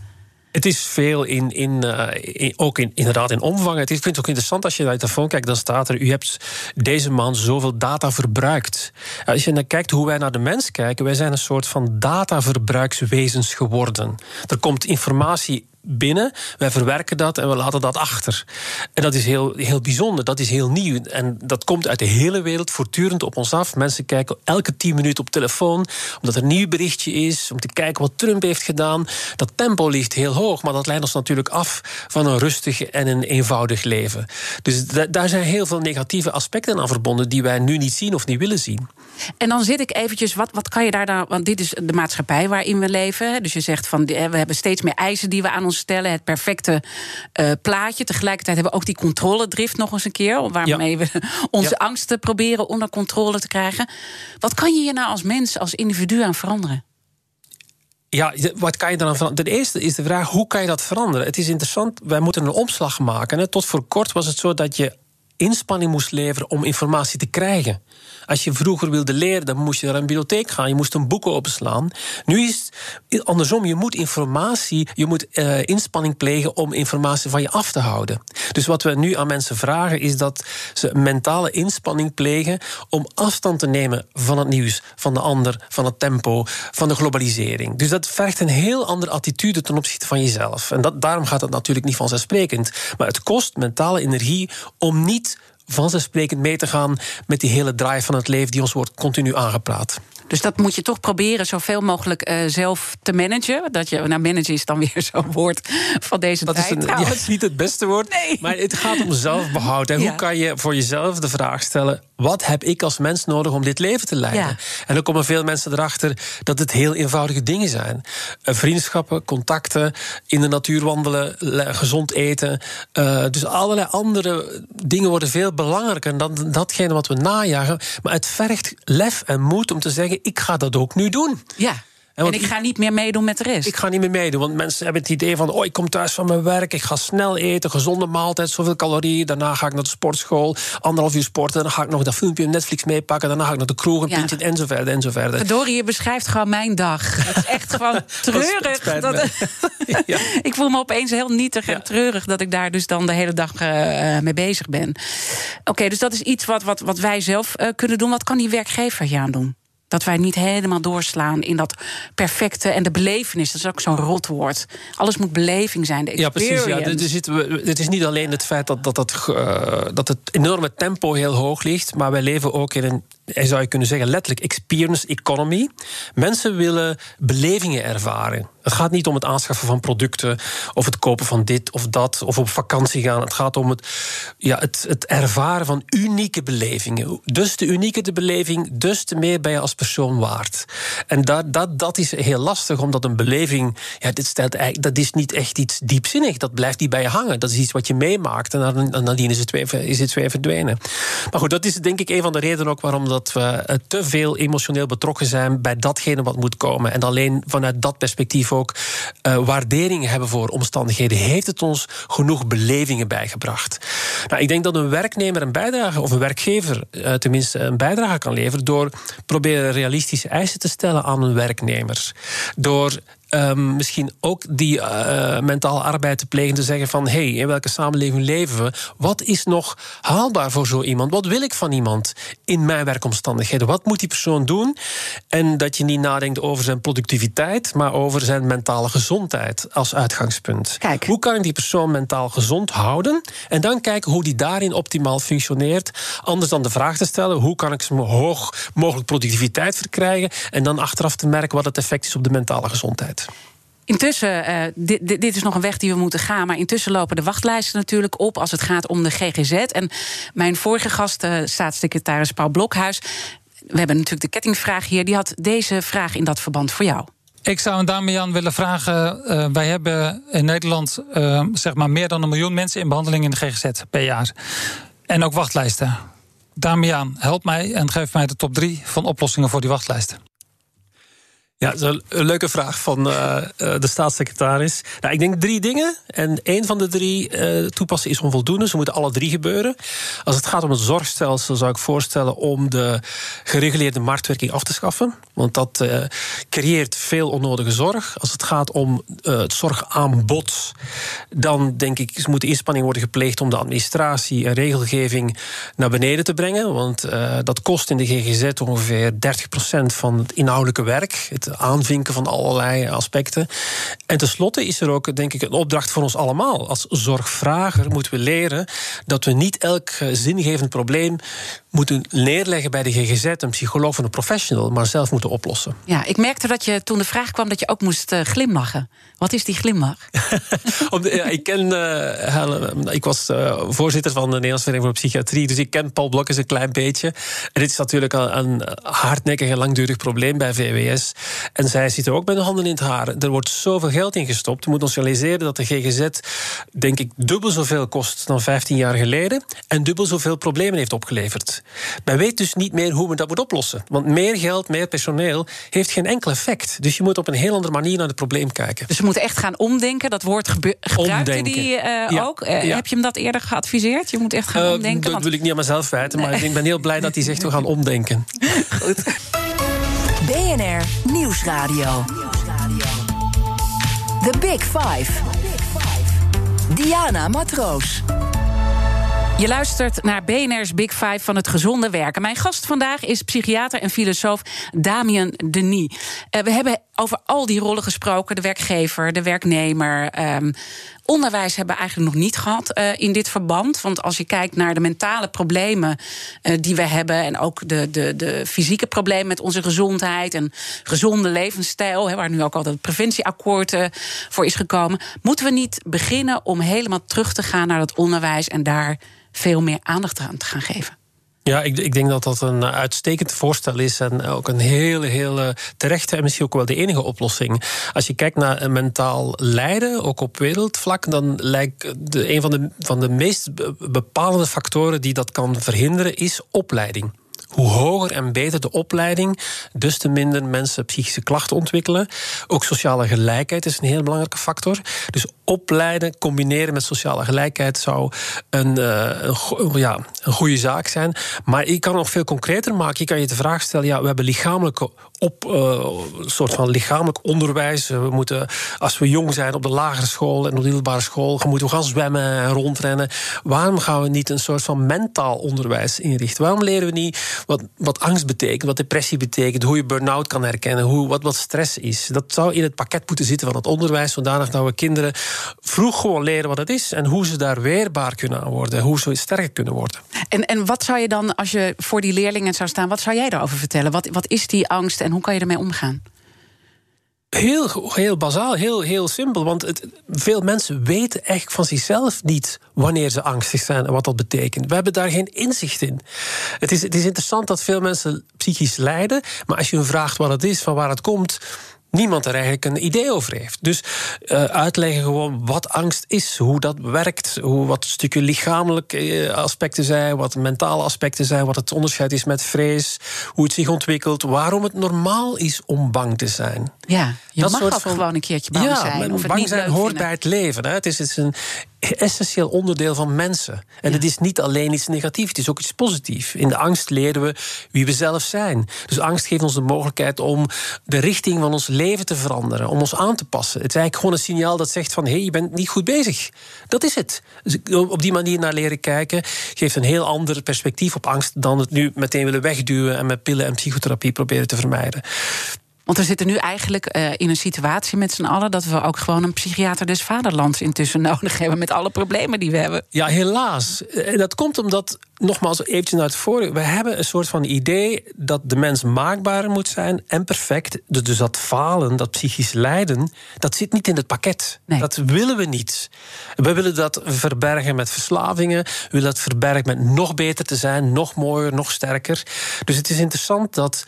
Het is veel in, in, uh, in ook in, inderdaad in omvang. Het is, ik vind het ook interessant als je naar je telefoon kijkt, dan staat er: u hebt deze maand zoveel data verbruikt. Als je naar kijkt hoe wij naar de mens kijken, wij zijn een soort van dataverbruikswezens geworden. Er komt informatie binnen, wij verwerken dat en we laten dat achter. En dat is heel, heel bijzonder, dat is heel nieuw. En dat komt uit de hele wereld voortdurend op ons af. Mensen kijken elke tien minuten op telefoon, omdat er een nieuw berichtje is, om te kijken wat Trump heeft gedaan. Dat tempo ligt heel hoog, maar dat leidt ons natuurlijk af van een rustig en een eenvoudig leven. Dus daar zijn heel veel negatieve aspecten aan verbonden die wij nu niet zien of niet willen zien. En dan zit ik eventjes, wat, wat kan je daar dan... want dit is de maatschappij waarin we leven. Dus je zegt van, we hebben steeds meer eisen die we aan ons stellen. Het perfecte uh, plaatje. Tegelijkertijd hebben we ook die controledrift nog eens een keer... waarmee we onze angsten proberen onder controle te krijgen. Wat kan je hier nou als mens, als individu aan veranderen? Ja, wat kan je dan veranderen? Ten eerste is de vraag, hoe kan je dat veranderen? Het is interessant, wij moeten een omslag maken. Tot voor kort was het zo dat je inspanning moest leveren om informatie te krijgen. Als je vroeger wilde leren, dan moest je naar een bibliotheek gaan. Je moest een boek openslaan. Nu is het andersom. Je moet informatie, je moet uh, inspanning plegen om informatie van je af te houden. Dus wat we nu aan mensen vragen, is dat ze mentale inspanning plegen om afstand te nemen van het nieuws, van de ander, van het tempo, van de globalisering. Dus dat vergt een heel andere attitude ten opzichte van jezelf. En dat, daarom gaat het natuurlijk niet vanzelfsprekend. Maar het kost mentale energie om niet vanzelfsprekend mee te gaan met die hele draai van het leven die ons wordt continu aangepraat. Dus dat moet je toch proberen zoveel mogelijk uh, zelf te managen. Dat je, nou, managen is dan weer zo'n woord van deze dat tijd. Is een, ja, niet het beste woord, nee. maar het gaat om zelfbehoud. En ja. hoe kan je voor jezelf de vraag stellen: wat heb ik als mens nodig om dit leven te leiden? Ja. En dan komen veel mensen erachter dat het heel eenvoudige dingen zijn: uh, vriendschappen, contacten, in de natuur wandelen, gezond eten. Uh, dus allerlei andere dingen worden veel belangrijker dan datgene wat we najagen. Maar het vergt lef en moed om te zeggen ik ga dat ook nu doen. Ja. En, ik ga niet meer meedoen met de rest. Ik ga niet meer meedoen, want mensen hebben het idee van... oh, ik kom thuis van mijn werk, ik ga snel eten, gezonde maaltijd, zoveel calorieën. Daarna ga ik naar de sportschool, anderhalf uur sporten... dan ga ik nog dat filmpje op Netflix meepakken... daarna ga ik naar de kroeg, een ja. pintje en zo verder en zo verder. Verdorie, je beschrijft gewoon mijn dag. Het is echt gewoon treurig. Dat, dat, ja. ik voel me opeens heel nietig en treurig... dat ik daar dus dan de hele dag uh, mee bezig ben. Oké, okay, dus dat is iets wat, wat, wat wij zelf uh, kunnen doen. Wat kan die werkgever hier aan doen? Dat wij niet helemaal doorslaan in dat perfecte en de belevenis. Dat is ook zo'n rotwoord. Alles moet beleving zijn. De ja, precies. Ja. Het is niet alleen het feit dat, dat, dat, uh, dat het enorme tempo heel hoog ligt. Maar wij leven ook in een zou je kunnen zeggen, letterlijk experience economy. Mensen willen belevingen ervaren. Het gaat niet om het aanschaffen van producten of het kopen van dit of dat of op vakantie gaan. Het gaat om het, ja, het, het ervaren van unieke belevingen. Dus te unieker de beleving, dus te meer ben je als persoon waard. En dat, dat, dat is heel lastig, omdat een beleving, ja, dit stelt, dat is niet echt iets diepzinnig. Dat blijft niet bij je hangen. Dat is iets wat je meemaakt en dan, nadien is het, weer, is het verdwenen. Maar goed, dat is denk ik een van de redenen ook waarom we te veel emotioneel betrokken zijn bij datgene wat moet komen. En alleen vanuit dat perspectief ook uh, waardering hebben voor omstandigheden. Heeft het ons genoeg belevingen bijgebracht? Nou, ik denk dat een werknemer een bijdrage, of een werkgever uh, tenminste een bijdrage kan leveren door proberen realistische eisen te stellen aan een werknemer. Door Um, misschien ook die uh, mentaal arbeid te plegen. Te zeggen van, hé, hey, in welke samenleving leven we? Wat is nog haalbaar voor zo iemand? Wat wil ik van iemand in mijn werkomstandigheden? Wat moet die persoon doen? En dat je niet nadenkt over zijn productiviteit... maar over zijn mentale gezondheid als uitgangspunt. Kijk. Hoe kan ik die persoon mentaal gezond houden? En dan kijken hoe die daarin optimaal functioneert. Anders dan de vraag te stellen... hoe kan ik zo hoog mogelijk productiviteit verkrijgen... en dan achteraf te merken wat het effect is op de mentale gezondheid. Intussen, uh, dit, dit, is nog een weg die we moeten gaan. Maar intussen lopen de wachtlijsten natuurlijk op als het gaat om de GGZ. En mijn vorige gast, uh, staatssecretaris Paul Blokhuis. We hebben natuurlijk de kettingvraag hier. Die had deze vraag in dat verband voor jou. Ik zou aan Damian willen vragen. Uh, wij hebben in Nederland zeg maar meer dan een miljoen mensen in behandeling in de GGZ per jaar. En ook wachtlijsten. Damian, help mij en geef mij de top drie van oplossingen voor die wachtlijsten. Ja, dat is een leuke vraag van uh, de staatssecretaris. Nou, ik denk drie dingen. En één van de drie uh, toepassen is onvoldoende. Ze moeten alle drie gebeuren. Als het gaat om het zorgstelsel, zou ik voorstellen om de gereguleerde marktwerking af te schaffen. Want dat creëert veel onnodige zorg. Als het gaat om het zorgaanbod, dan denk ik, moet de inspanning worden gepleegd om de administratie en regelgeving naar beneden te brengen. Want dat kost in de GGZ ongeveer 30% van het inhoudelijke werk. Het aanvinken van allerlei aspecten. En tenslotte is er ook, denk ik, een opdracht voor ons allemaal. Als zorgvrager moeten we leren dat we niet elk eh, zingevend probleem moeten neerleggen bij de GGZ, een psycholoog of een professional, maar zelf moeten oplossen. Ja, ik merkte dat je toen de vraag kwam dat je ook moest uh, glimlachen. Wat is die glimlach? ja, ik ken, uh, ik was uh, voorzitter van de Nederlandse Vereniging voor Psychiatrie, dus ik ken Paul Blokkers een klein beetje. En dit is natuurlijk een, een hardnekkig en langdurig probleem bij VWS. En zij zitten ook met de handen in het haar. Er wordt zoveel geld in gestopt. We moeten ons realiseren dat de GGZ, denk ik, dubbel zoveel kost dan 15 jaar geleden. En dubbel zoveel problemen heeft opgeleverd. Men weet dus niet meer hoe we dat moeten oplossen. Want meer geld, meer personeel heeft geen enkel effect. Dus je moet op een heel andere manier naar het probleem kijken. Dus we moeten echt gaan omdenken. Dat woord gebruikte die uh, ook. Uh, ja. Heb je hem dat eerder geadviseerd? Je moet echt gaan uh, omdenken. Dat want... wil ik niet aan mezelf wijten. Nee. Maar ik ben heel blij dat hij zegt we gaan omdenken. Goed. BNR Nieuwsradio. The Big Five. Diana Matroos. Je luistert naar BNR's Big Five van het gezonde werken. Mijn gast vandaag is psychiater en filosoof Damien Denis. Uh, we hebben over al die rollen gesproken: de werkgever, de werknemer. Um, onderwijs hebben we eigenlijk nog niet gehad uh, in dit verband. Want als je kijkt naar de mentale problemen uh, die we hebben. en ook de, de, de fysieke problemen met onze gezondheid. en gezonde levensstijl. Waar nu ook al dat preventieakkoord uh, voor is gekomen. moeten we niet beginnen om helemaal terug te gaan naar dat onderwijs. en daar veel meer aandacht aan te gaan geven? Ja, ik, ik, denk dat dat een uitstekend voorstel is. En ook een hele, hele terechte en misschien ook wel de enige oplossing. Als je kijkt naar mentaal lijden, ook op wereldvlak, dan lijkt de, een van de, van de meest bepalende factoren die dat kan verhinderen, is opleiding. Hoe hoger en beter de opleiding, dus te minder mensen psychische klachten ontwikkelen. Ook sociale gelijkheid is een heel belangrijke factor. Dus opleiden, combineren met sociale gelijkheid zou een, uh, een, ja, een goede zaak zijn. Maar je kan nog veel concreter maken. Je kan je de vraag stellen: ja, we hebben lichamelijke op uh, soort van lichamelijk onderwijs. We moeten, als we jong zijn, op de lagere school en op de middelbare school, moeten we gaan zwemmen en rondrennen. Waarom gaan we niet een soort van mentaal onderwijs inrichten? Waarom leren we niet wat, wat angst betekent, wat depressie betekent, hoe je burn-out kan herkennen, hoe, wat, wat stress is? Dat zou in het pakket moeten zitten van het onderwijs, zodanig dat we kinderen vroeg gewoon leren wat het is en hoe ze daar weerbaar kunnen aan worden, hoe ze sterker kunnen worden. En, en wat zou je dan, als je voor die leerlingen zou staan, wat zou jij daarover vertellen? Wat, wat is die angst en hoe kan je ermee omgaan? Heel, heel bazaal, heel, heel simpel. Want veel mensen weten echt van zichzelf niet wanneer ze angstig zijn en wat dat betekent. We hebben daar geen inzicht in. Het is, het is interessant dat veel mensen psychisch lijden, maar als je hun vraagt wat het is, van waar het komt, niemand er eigenlijk een idee over heeft. Dus uh, uitleggen gewoon wat angst is, hoe dat werkt, hoe, wat stukken lichamelijke aspecten zijn, wat mentale aspecten zijn, wat het onderscheid is met vrees, hoe het zich ontwikkelt, waarom het normaal is om bang te zijn. Ja, je dat mag ook van, gewoon een keertje bang ja, zijn. Of bang zijn hoort bij het leven. Hè. Het, is, het is een essentieel onderdeel van mensen. En het is niet alleen iets negatiefs, het is ook iets positiefs. In de angst leren we wie we zelf zijn. Dus angst geeft ons de mogelijkheid om de richting van ons leven te veranderen, om ons aan te passen. Het is eigenlijk gewoon een signaal dat zegt van hé, hey, je bent niet goed bezig. Dat is het. Dus op die manier naar leren kijken geeft een heel ander perspectief op angst dan het nu meteen willen wegduwen en met pillen en psychotherapie proberen te vermijden. Want we zitten nu eigenlijk uh, in een situatie met z'n allen dat we ook gewoon een psychiater des vaderlands intussen nodig hebben met alle problemen die we hebben. Ja, helaas. En dat komt omdat, nogmaals, eventjes naar het vorige. We hebben een soort van idee dat de mens maakbaar moet zijn en perfect. Dus, dus dat falen, dat psychisch lijden, dat zit niet in het pakket. Nee. Dat willen we niet. We willen dat verbergen met verslavingen. We willen dat verbergen met nog beter te zijn, nog mooier, nog sterker. Dus het is interessant dat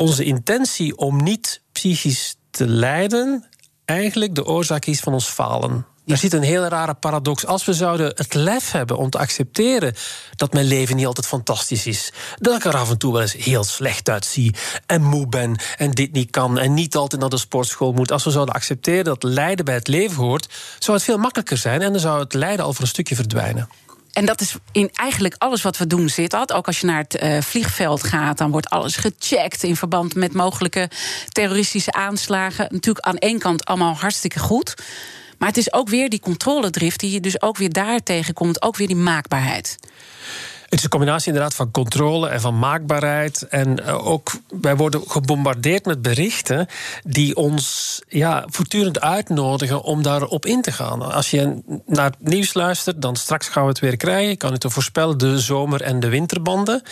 onze intentie om niet psychisch te lijden eigenlijk de oorzaak is van ons falen. Er zit een hele rare paradox. Als we zouden het lef hebben om te accepteren dat mijn leven niet altijd fantastisch is, dat ik er af en toe wel eens heel slecht uitzie en moe ben en dit niet kan en niet altijd naar de sportschool moet. Als we zouden accepteren dat lijden bij het leven hoort, zou het veel makkelijker zijn en dan zou het lijden al voor een stukje verdwijnen. En dat is in eigenlijk alles wat we doen zit dat. Ook als je naar het uh, vliegveld gaat, dan wordt alles gecheckt in verband met mogelijke terroristische aanslagen. Natuurlijk aan één kant allemaal hartstikke goed. Maar het is ook weer die controledrift die je dus ook weer daar tegenkomt. Ook weer die maakbaarheid. Het is een combinatie inderdaad van controle en van maakbaarheid. En uh, ook wij worden gebombardeerd met berichten die ons ja, voortdurend uitnodigen om daarop in te gaan. Als je naar het nieuws luistert, dan straks gaan we het weer krijgen. Ik kan het voorspellen, de zomer- en de winterbanden.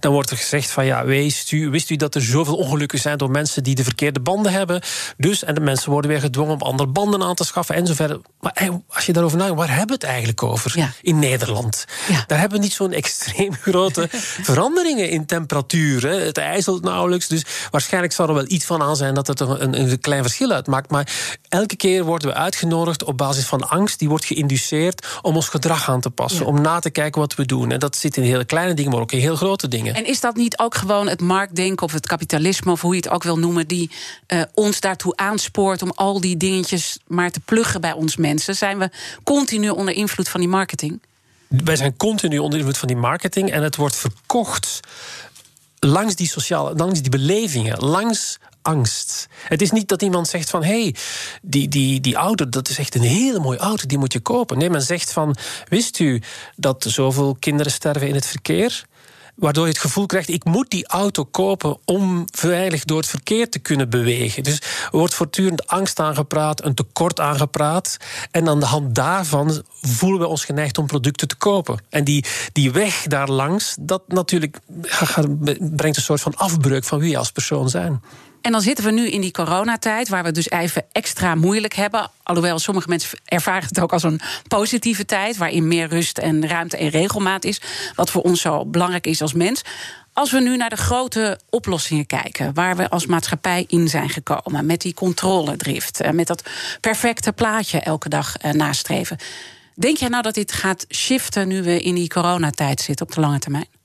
Dan wordt er gezegd van ja, wist u, wist u dat er zoveel ongelukken zijn door mensen die de verkeerde banden hebben. Dus, en de mensen worden weer gedwongen om andere banden aan te schaffen en zo verder. Maar als je daarover nadenkt, waar hebben we het eigenlijk over ja. in Nederland? Ja. Daar hebben we niet zo'n extreem grote veranderingen in temperatuur. Hè. Het ijzelt nauwelijks. Dus waarschijnlijk zal er wel iets van aan zijn dat het een, een klein verschil uitmaakt. Maar elke keer worden we uitgenodigd op basis van angst. Die wordt geïnduceerd om ons gedrag aan te passen. Ja. Om na te kijken wat we doen. En dat zit in hele kleine dingen, maar ook in heel grote dingen. En is dat niet ook gewoon het marktdenken of het kapitalisme, of hoe je het ook wil noemen, die uh, ons daartoe aanspoort om al die dingetjes maar te pluggen bij ons mensen? Zijn we continu onder invloed van die marketing? Wij zijn continu onder invloed van die marketing en het wordt verkocht langs die sociale, langs die belevingen, langs angst. Het is niet dat iemand zegt van hé, hey, die, die, die auto, dat is echt een hele mooie auto, die moet je kopen. Nee, men zegt van wist u dat zoveel kinderen sterven in het verkeer? Waardoor je het gevoel krijgt: ik moet die auto kopen om veilig door het verkeer te kunnen bewegen. Dus er wordt voortdurend angst aangepraat, een tekort aangepraat. En aan de hand daarvan voelen we ons geneigd om producten te kopen. En die, die weg daar langs, dat natuurlijk brengt een soort van afbreuk van wie je als persoon zijn. En dan zitten we nu in die coronatijd, waar we dus even extra moeilijk hebben. Alhoewel sommige mensen ervaren het ook als een positieve tijd, waarin meer rust en ruimte en regelmaat is. Wat voor ons zo belangrijk is als mens. Als we nu naar de grote oplossingen kijken, waar we als maatschappij in zijn gekomen, met die controledrift, eh, met dat perfecte plaatje elke dag eh, nastreven. Denk jij nou dat dit gaat shiften nu we in die coronatijd zitten op de lange termijn?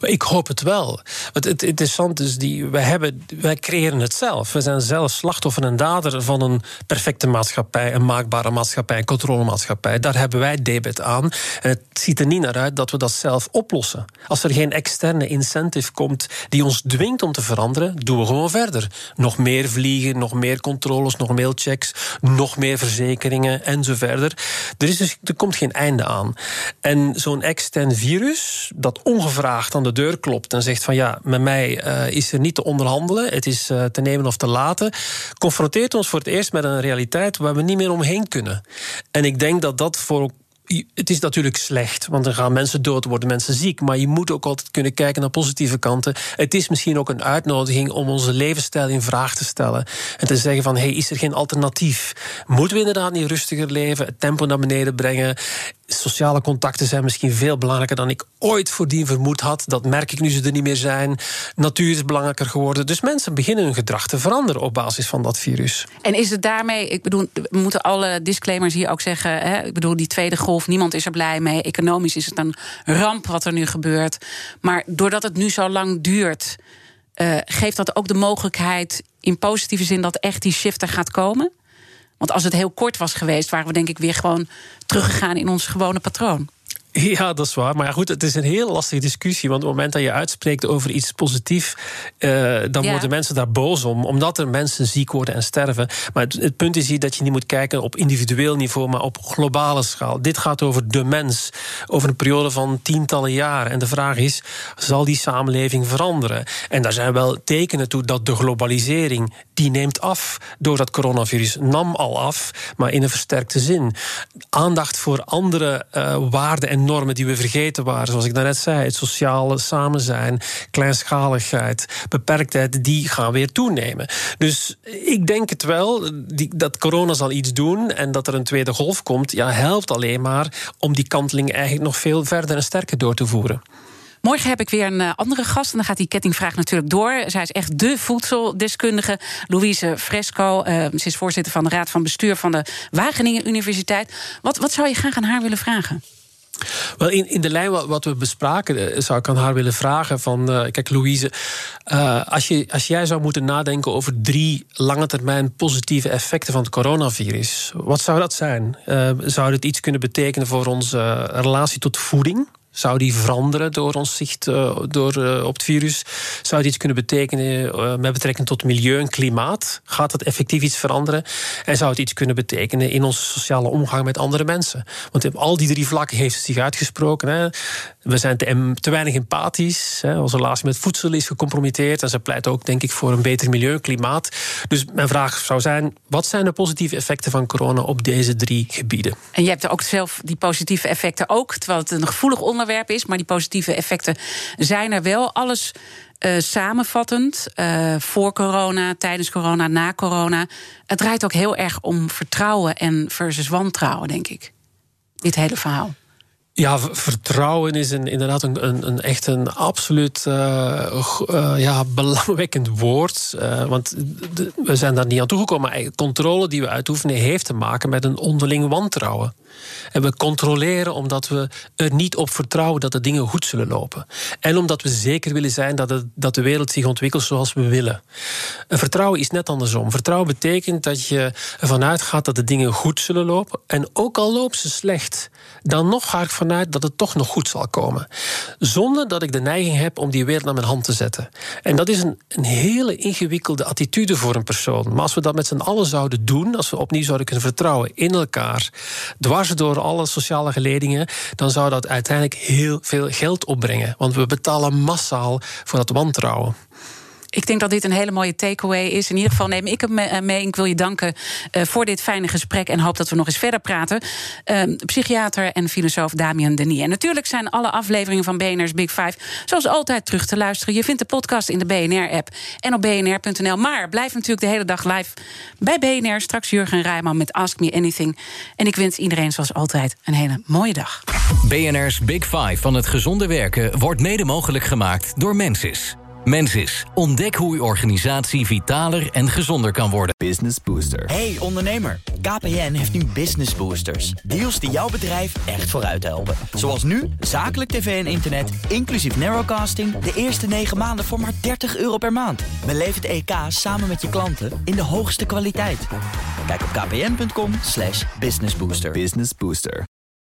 Ik hoop het wel. Het interessante is, die, wij, hebben, wij creëren het zelf. We zijn zelf slachtoffer en dader van een perfecte maatschappij, een maakbare maatschappij, een controlemaatschappij. Daar hebben wij debet aan. Het ziet er niet naar uit dat we dat zelf oplossen. Als er geen externe incentive komt die ons dwingt om te veranderen, doen we gewoon verder. Nog meer vliegen, nog meer controles, nog meer checks, nog meer verzekeringen en zo verder. Er, dus, er komt geen einde aan. En zo'n extern virus, dat ongevraagd aan de deur klopt en zegt van ja, met mij uh, is er niet te onderhandelen, het is uh, te nemen of te laten, confronteert ons voor het eerst met een realiteit waar we niet meer omheen kunnen. En ik denk dat dat voor het is natuurlijk slecht, want dan gaan mensen dood, worden mensen ziek. Maar je moet ook altijd kunnen kijken naar positieve kanten. Het is misschien ook een uitnodiging om onze levensstijl in vraag te stellen. En te zeggen van, hey, is er geen alternatief? Moeten we inderdaad niet rustiger leven, het tempo naar beneden brengen? Sociale contacten zijn misschien veel belangrijker dan ik ooit voordien vermoed had. Dat merk ik nu ze er niet meer zijn. Natuur is belangrijker geworden. Dus mensen beginnen hun gedrag te veranderen op basis van dat virus. En is het daarmee, ik bedoel, moeten alle disclaimers hier ook zeggen. Hè? Ik bedoel, die tweede golf, niemand is er blij mee. Economisch is het een ramp wat er nu gebeurt. Maar doordat het nu zo lang duurt, uh, geeft dat ook de mogelijkheid in positieve zin dat echt die shift er gaat komen? Want als het heel kort was geweest, waren we denk ik weer gewoon teruggegaan in ons gewone patroon. Ja, dat is waar. Maar ja, goed, het is een heel lastige discussie. Want op het moment dat je uitspreekt over iets positiefs, uh, dan worden mensen daar boos om, omdat er mensen ziek worden en sterven. Maar het, het, punt is hier dat je niet moet kijken op individueel niveau, maar op globale schaal. Dit gaat over de mens, over een periode van tientallen jaren. En de vraag is: zal die samenleving veranderen? En daar zijn wel tekenen toe dat de globalisering die neemt af door dat coronavirus. Nam al af, maar in een versterkte zin. Aandacht voor andere uh, waarden en normen die we vergeten waren. Zoals ik daarnet zei, het sociale samen zijn, kleinschaligheid, beperktheid, die gaan weer toenemen. Dus ik denk het wel, die, dat corona zal iets doen en dat er een tweede golf komt, ja, helpt alleen maar om die kanteling eigenlijk nog veel verder en sterker door te voeren. Morgen heb ik weer een uh, andere gast. En dan gaat die kettingvraag natuurlijk door. Zij is echt de voedseldeskundige. Louise Fresco. Uh, ze is voorzitter van de Raad van Bestuur van de Wageningen Universiteit. Wat, wat zou je graag aan haar willen vragen? Wel, in, in de lijn wat, we bespraken, eh, zou ik aan haar willen vragen: van, uh, kijk, Louise, uh, als, je, als jij zou moeten nadenken over drie lange termijn positieve effecten van het coronavirus, wat zou dat zijn? Zou het iets kunnen betekenen voor onze relatie tot voeding? Zou die veranderen door ons zicht uh, door, uh, op het virus? Zou het iets kunnen betekenen uh, met betrekking tot milieu en klimaat? Gaat dat effectief iets veranderen? En zou het iets kunnen betekenen in onze sociale omgang met andere mensen? Want op al die drie vlakken heeft het zich uitgesproken. Hè. We zijn te, te weinig empathisch. Hè. Onze relatie met voedsel is gecompromitteerd. En ze pleit ook, denk ik, voor een beter milieu klimaat. Dus mijn vraag zou zijn: wat zijn de positieve effecten van corona op deze drie gebieden? En je hebt ook zelf die positieve effecten ook, terwijl het een gevoelig onderwerp is. Maar die positieve effecten zijn er wel. Alles uh, samenvattend, uh, voor corona, tijdens corona, na corona. Het draait ook heel erg om vertrouwen en versus wantrouwen, denk ik. Dit hele verhaal. Ja, vertrouwen is een, inderdaad een, een, echt een absoluut uh, uh, ja, belangwekkend woord. Uh, want we zijn daar niet aan toegekomen. Maar controle die we uitoefenen heeft te maken met een onderling wantrouwen. En we controleren omdat we er niet op vertrouwen dat de dingen goed zullen lopen. En omdat we zeker willen zijn dat, dat de wereld zich ontwikkelt zoals we willen. En vertrouwen is net andersom. Vertrouwen betekent dat je ervan uitgaat dat de dingen goed zullen lopen. En ook al lopen ze slecht, dan nog ga ik vanuit dat het toch nog goed zal komen. Zonder dat ik de neiging heb om die wereld naar mijn hand te zetten. En dat is een, een hele ingewikkelde attitude voor een persoon. Maar als we dat met z'n allen zouden doen, als we opnieuw zouden kunnen vertrouwen in elkaar, dwars door alle sociale geledingen, dan zou dat uiteindelijk heel veel geld opbrengen. Want we betalen massaal voor dat wantrouwen. Ik denk dat dit een hele mooie takeaway is. In ieder geval neem ik hem eh, mee. Ik wil je danken uh, voor dit fijne gesprek en hoop dat we nog eens verder praten. Uh, psychiater en filosoof Damian Denis. En natuurlijk zijn alle afleveringen van BNR's Big Five zoals altijd terug te luisteren. Je vindt de podcast in de BNR-app en op bnr.nl. Maar blijf natuurlijk de hele dag live bij BNR. Straks Jurgen Rijman met Ask Me Anything. En ik wens iedereen zoals altijd een hele mooie dag. BNR's Big Five van het gezonde werken wordt mede mogelijk gemaakt door Mensis. Mensis, ontdek hoe uw organisatie vitaler en gezonder kan worden. Business Booster. Hey ondernemer, KPN heeft nu Business Boosters. Deals die jouw bedrijf echt vooruit helpen. Zoals nu, zakelijk tv en internet, inclusief narrowcasting... de eerste 9 maanden voor maar 30 euro per maand. Beleef het EK samen met je klanten in de hoogste kwaliteit. Kijk op kpn.com businessbooster. Business Booster.